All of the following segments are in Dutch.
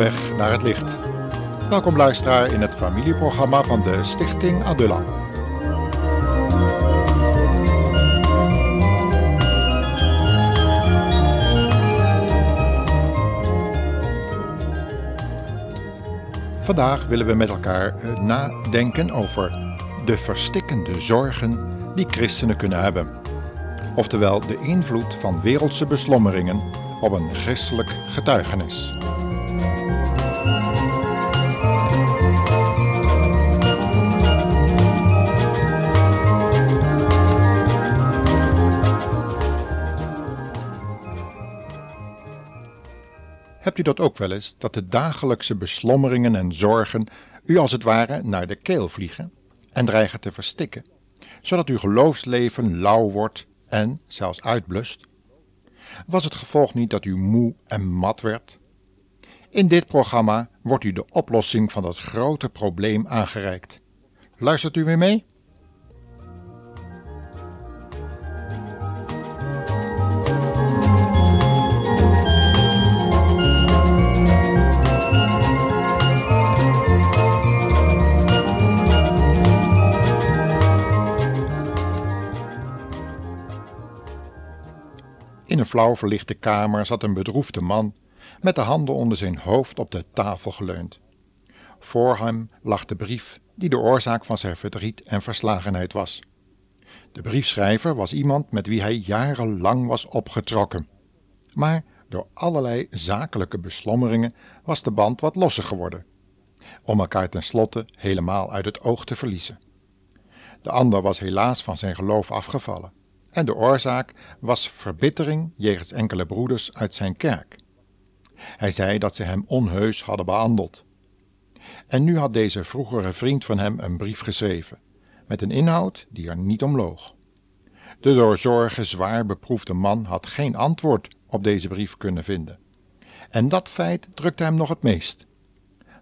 Weg naar het licht. Welkom luisteraar in het familieprogramma van de Stichting Adulla. Vandaag willen we met elkaar eh, nadenken over de verstikkende zorgen die christenen kunnen hebben. Oftewel de invloed van wereldse beslommeringen op een christelijk getuigenis. Hebt u dat ook wel eens, dat de dagelijkse beslommeringen en zorgen u als het ware naar de keel vliegen en dreigen te verstikken, zodat uw geloofsleven lauw wordt en zelfs uitblust? Was het gevolg niet dat u moe en mat werd? In dit programma wordt u de oplossing van dat grote probleem aangereikt. Luistert u weer mee? Flauw verlichte kamer zat een bedroefde man met de handen onder zijn hoofd op de tafel geleund. Voor hem lag de brief die de oorzaak van zijn verdriet en verslagenheid was. De briefschrijver was iemand met wie hij jarenlang was opgetrokken. Maar door allerlei zakelijke beslommeringen was de band wat losser geworden, om elkaar tenslotte helemaal uit het oog te verliezen. De ander was helaas van zijn geloof afgevallen en de oorzaak was verbittering jegens enkele broeders uit zijn kerk. Hij zei dat ze hem onheus hadden behandeld. En nu had deze vroegere vriend van hem een brief geschreven, met een inhoud die er niet om loog. De door zorgen zwaar beproefde man had geen antwoord op deze brief kunnen vinden. En dat feit drukte hem nog het meest.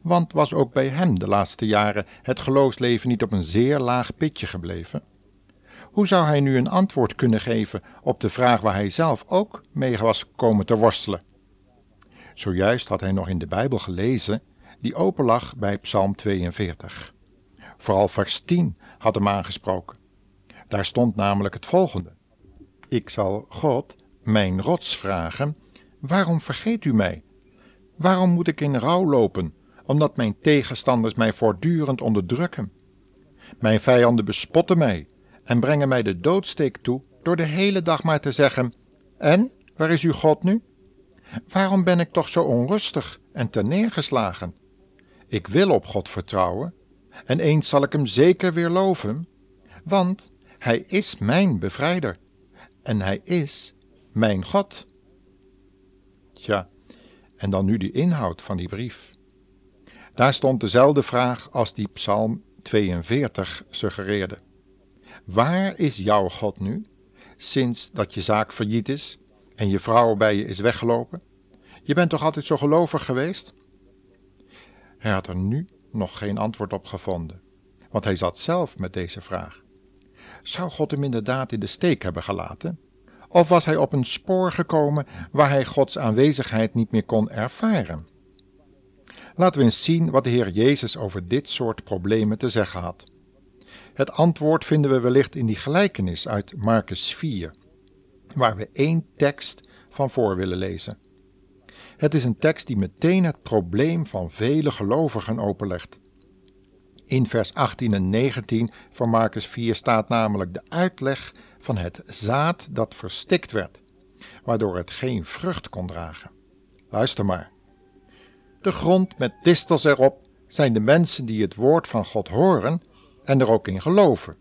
Want was ook bij hem de laatste jaren het geloofsleven niet op een zeer laag pitje gebleven? Hoe zou hij nu een antwoord kunnen geven op de vraag waar hij zelf ook mee was komen te worstelen? Zojuist had hij nog in de Bijbel gelezen die open lag bij Psalm 42. Vooral vers 10 had hem aangesproken. Daar stond namelijk het volgende: Ik zal God, mijn rots, vragen: Waarom vergeet u mij? Waarom moet ik in rouw lopen, omdat mijn tegenstanders mij voortdurend onderdrukken? Mijn vijanden bespotten mij en brengen mij de doodsteek toe door de hele dag maar te zeggen: En, waar is uw God nu? Waarom ben ik toch zo onrustig en terneergeslagen? Ik wil op God vertrouwen, en eens zal ik hem zeker weer loven, want hij is mijn bevrijder en hij is mijn God. Tja, en dan nu de inhoud van die brief. Daar stond dezelfde vraag als die Psalm 42 suggereerde. Waar is jouw God nu, sinds dat je zaak failliet is en je vrouw bij je is weggelopen? Je bent toch altijd zo gelovig geweest? Hij had er nu nog geen antwoord op gevonden, want hij zat zelf met deze vraag. Zou God hem inderdaad in de steek hebben gelaten? Of was hij op een spoor gekomen waar hij Gods aanwezigheid niet meer kon ervaren? Laten we eens zien wat de Heer Jezus over dit soort problemen te zeggen had. Het antwoord vinden we wellicht in die gelijkenis uit Marcus 4, waar we één tekst van voor willen lezen. Het is een tekst die meteen het probleem van vele gelovigen openlegt. In vers 18 en 19 van Marcus 4 staat namelijk de uitleg van het zaad dat verstikt werd, waardoor het geen vrucht kon dragen. Luister maar. De grond met distels erop zijn de mensen die het woord van God horen en er ook in geloven.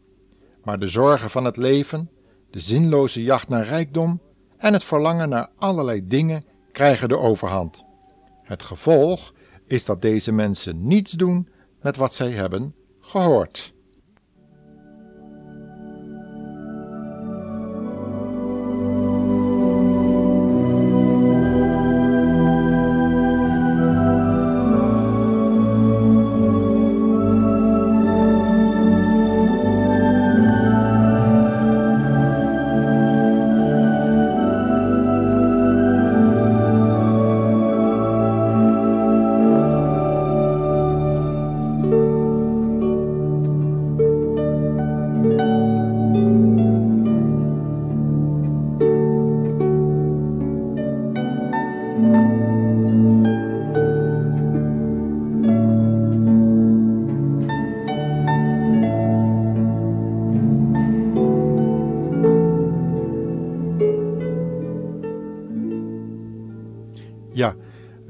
Maar de zorgen van het leven, de zinloze jacht naar rijkdom en het verlangen naar allerlei dingen krijgen de overhand. Het gevolg is dat deze mensen niets doen met wat zij hebben gehoord.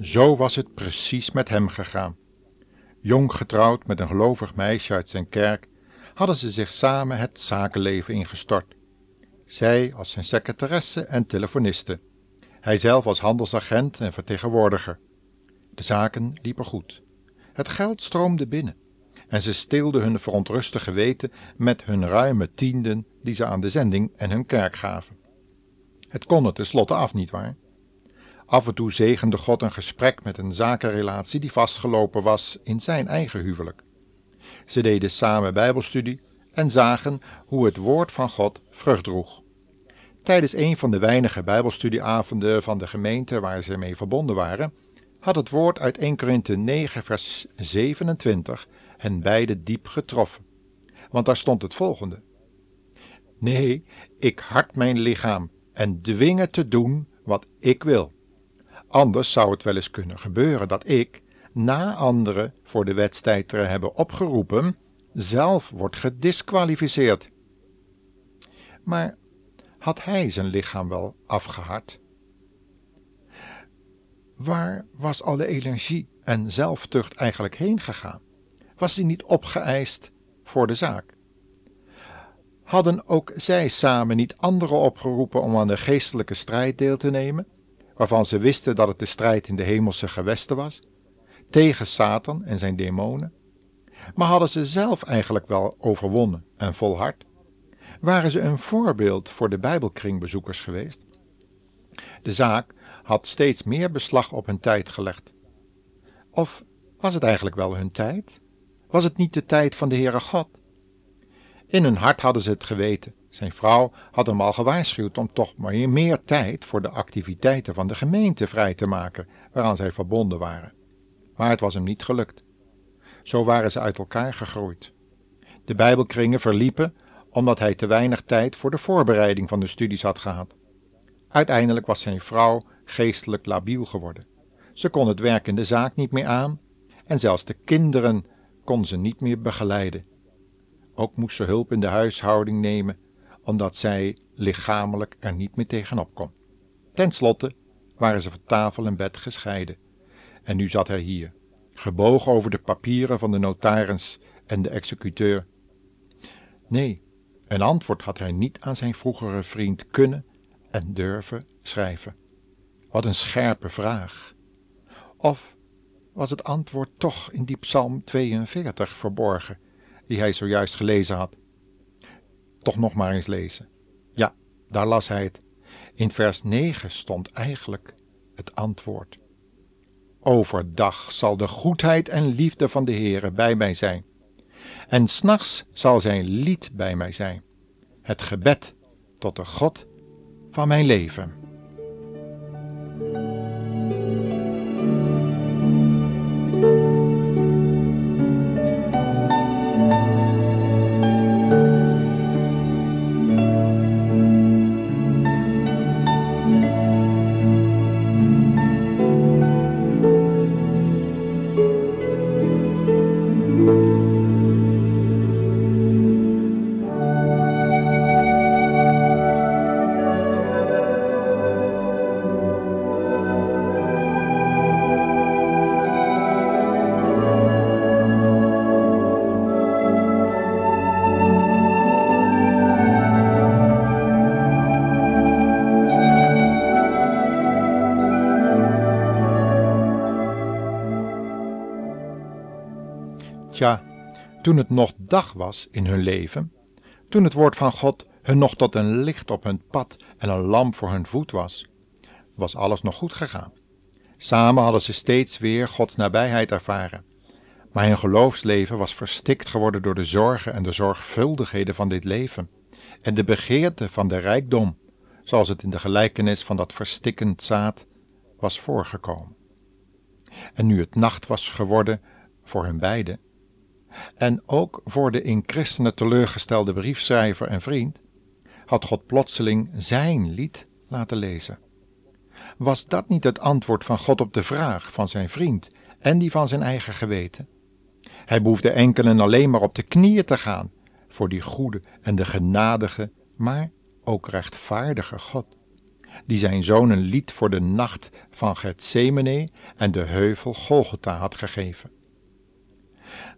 Zo was het precies met hem gegaan. Jong getrouwd met een gelovig meisje uit zijn kerk, hadden ze zich samen het zakenleven ingestort. Zij als zijn secretaresse en telefoniste, hij zelf als handelsagent en vertegenwoordiger. De zaken liepen goed. Het geld stroomde binnen en ze steelden hun verontruste geweten met hun ruime tienden die ze aan de zending en hun kerk gaven. Het kon er tenslotte af, nietwaar? Af en toe zegende God een gesprek met een zakenrelatie die vastgelopen was in zijn eigen huwelijk. Ze deden samen Bijbelstudie en zagen hoe het woord van God vrucht droeg. Tijdens een van de weinige Bijbelstudieavonden van de gemeente waar ze mee verbonden waren, had het woord uit 1 Korinthe 9, vers 27 hen beiden diep getroffen. Want daar stond het volgende: Nee, ik hart mijn lichaam en dwingen te doen wat ik wil. Anders zou het wel eens kunnen gebeuren dat ik, na anderen voor de wedstrijd te hebben opgeroepen, zelf wordt gedisqualificeerd. Maar had hij zijn lichaam wel afgehard? Waar was alle energie en zelftucht eigenlijk heen gegaan? Was hij niet opgeëist voor de zaak? Hadden ook zij samen niet anderen opgeroepen om aan de geestelijke strijd deel te nemen, waarvan ze wisten dat het de strijd in de hemelse gewesten was, tegen Satan en zijn demonen? Maar hadden ze zelf eigenlijk wel overwonnen en volhard? Waren ze een voorbeeld voor de Bijbelkringbezoekers geweest? De zaak had steeds meer beslag op hun tijd gelegd. Of was het eigenlijk wel hun tijd? Was het niet de tijd van de Heere God? In hun hart hadden ze het geweten. Zijn vrouw had hem al gewaarschuwd om toch maar meer tijd voor de activiteiten van de gemeente vrij te maken waaraan zij verbonden waren. Maar het was hem niet gelukt. Zo waren ze uit elkaar gegroeid. De Bijbelkringen verliepen omdat hij te weinig tijd voor de voorbereiding van de studies had gehad. Uiteindelijk was zijn vrouw geestelijk labiel geworden. Ze kon het werk in de zaak niet meer aan en zelfs de kinderen kon ze niet meer begeleiden. Ook moest ze hulp in de huishouding nemen, omdat zij lichamelijk er niet meer tegenop kon. Ten slotte waren ze van tafel en bed gescheiden. En nu zat hij hier, gebogen over de papieren van de notaris en de executeur. Nee, een antwoord had hij niet aan zijn vroegere vriend kunnen en durven schrijven. Wat een scherpe vraag. Of was het antwoord toch in die Psalm 42 verborgen, die hij zojuist gelezen had? Toch nog maar eens lezen. Ja, daar las hij het. In vers 9 stond eigenlijk het antwoord. Overdag zal de goedheid en liefde van de Heere bij mij zijn. En s'nachts zal zijn lied bij mij zijn. Het gebed tot de God van mijn leven. Toen het nog dag was in hun leven, toen het woord van God hun nog tot een licht op hun pad en een lamp voor hun voet was, was alles nog goed gegaan. Samen hadden ze steeds weer Gods nabijheid ervaren. Maar hun geloofsleven was verstikt geworden door de zorgen en de zorgvuldigheden van dit leven en de begeerte van de rijkdom, zoals het in de gelijkenis van dat verstikkend zaad was voorgekomen. En nu het nacht was geworden voor hun beiden, en ook voor de in christenen teleurgestelde briefschrijver en vriend, had God plotseling zijn lied laten lezen. Was dat niet het antwoord van God op de vraag van zijn vriend en die van zijn eigen geweten? Hij behoefde enkelen alleen maar op de knieën te gaan voor die goede en de genadige, maar ook rechtvaardige God. die zijn zoon een lied voor de nacht van Gethsemane en de heuvel Golgotha had gegeven.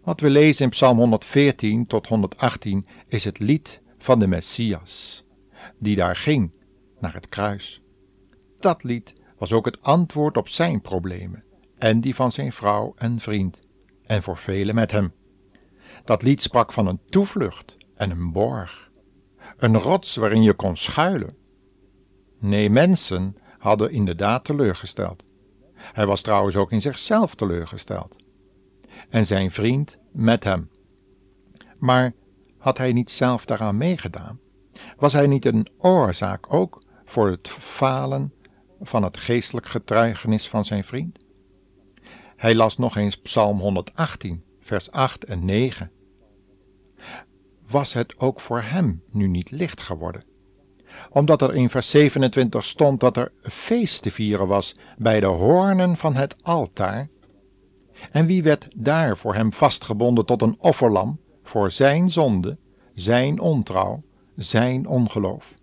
Wat we lezen in Psalm 114 tot 118 is het lied van de Messias, die daar ging naar het kruis. Dat lied was ook het antwoord op zijn problemen en die van zijn vrouw en vriend, en voor velen met hem. Dat lied sprak van een toevlucht en een borg, een rots waarin je kon schuilen. Nee, mensen hadden inderdaad teleurgesteld. Hij was trouwens ook in zichzelf teleurgesteld. En zijn vriend met hem. Maar had hij niet zelf daaraan meegedaan? Was hij niet een oorzaak ook voor het falen van het geestelijk getuigenis van zijn vriend? Hij las nog eens Psalm 118, vers 8 en 9. Was het ook voor hem nu niet licht geworden? Omdat er in vers 27 stond dat er feest te vieren was bij de hoornen van het altaar. En wie werd daar voor hem vastgebonden tot een offerlam voor zijn zonde, zijn ontrouw, zijn ongeloof?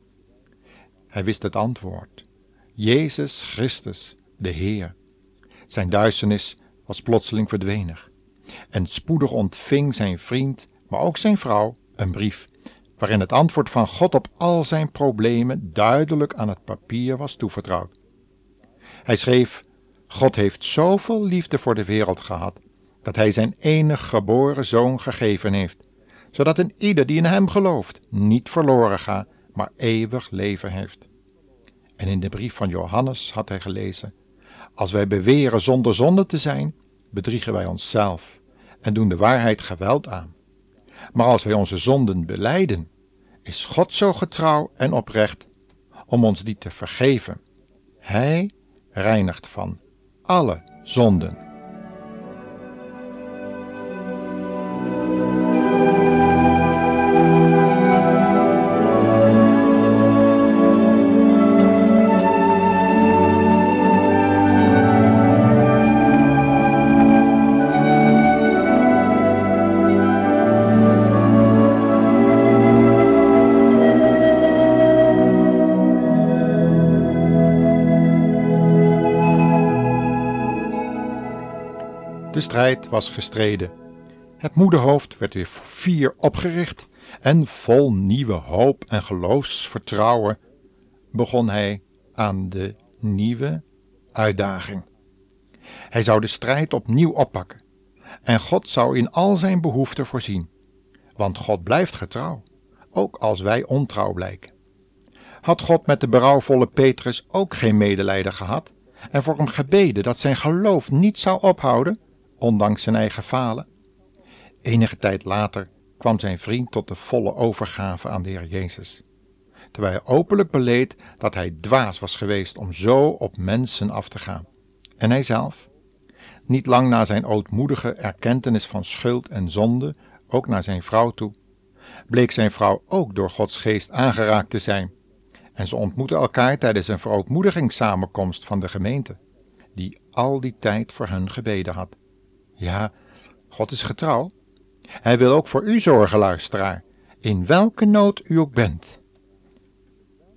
Hij wist het antwoord. Jezus Christus, de Heer. Zijn duisternis was plotseling verdwenen. En spoedig ontving zijn vriend, maar ook zijn vrouw, een brief, waarin het antwoord van God op al zijn problemen duidelijk aan het papier was toevertrouwd. Hij schreef: God heeft zoveel liefde voor de wereld gehad, dat hij zijn enig geboren zoon gegeven heeft, zodat een ieder die in hem gelooft niet verloren gaat, maar eeuwig leven heeft. En in de brief van Johannes had hij gelezen: Als wij beweren zonder zonde te zijn, bedriegen wij onszelf en doen de waarheid geweld aan. Maar als wij onze zonden beleiden, is God zo getrouw en oprecht om ons die te vergeven. Hij reinigt van alle zonden. Strijd was gestreden. Het moederhoofd werd weer vier opgericht en vol nieuwe hoop en geloofsvertrouwen begon hij aan de nieuwe uitdaging. Hij zou de strijd opnieuw oppakken en God zou in al zijn behoeften voorzien, want God blijft getrouw, ook als wij ontrouw blijken. Had God met de berouwvolle Petrus ook geen medelijden gehad en voor hem gebeden dat zijn geloof niet zou ophouden? Ondanks zijn eigen falen. Enige tijd later kwam zijn vriend tot de volle overgave aan de Heer Jezus, terwijl hij openlijk beleed dat hij dwaas was geweest om zo op mensen af te gaan. En hij zelf? Niet lang na zijn ootmoedige erkentenis van schuld en zonde, ook naar zijn vrouw toe, bleek zijn vrouw ook door Gods geest aangeraakt te zijn, en ze ontmoetten elkaar tijdens een verootmoedigingssamenkomst van de gemeente, die al die tijd voor hen gebeden had. Ja, God is getrouw. Hij wil ook voor u zorgen, luisteraar, in welke nood u ook bent.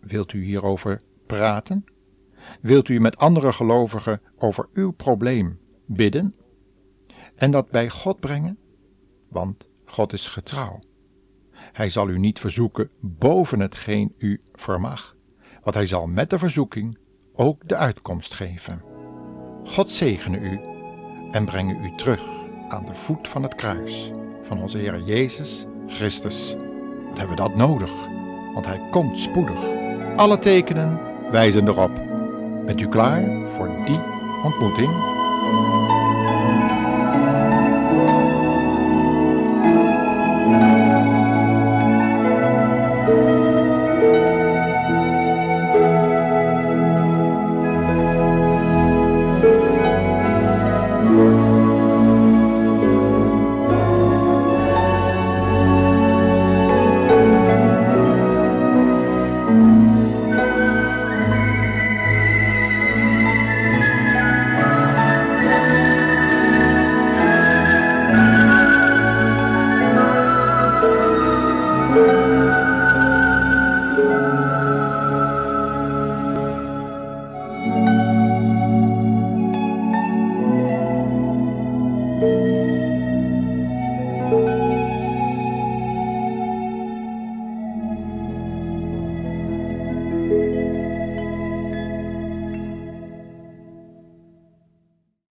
Wilt u hierover praten? Wilt u met andere gelovigen over uw probleem bidden? En dat bij God brengen? Want God is getrouw. Hij zal u niet verzoeken boven hetgeen u vermag, want hij zal met de verzoeking ook de uitkomst geven. God zegene u en brengen u terug aan de voet van het kruis van onze Heer Jezus Christus. Wat hebben we dat nodig? Want Hij komt spoedig. Alle tekenen wijzen erop. Bent u klaar voor die ontmoeting?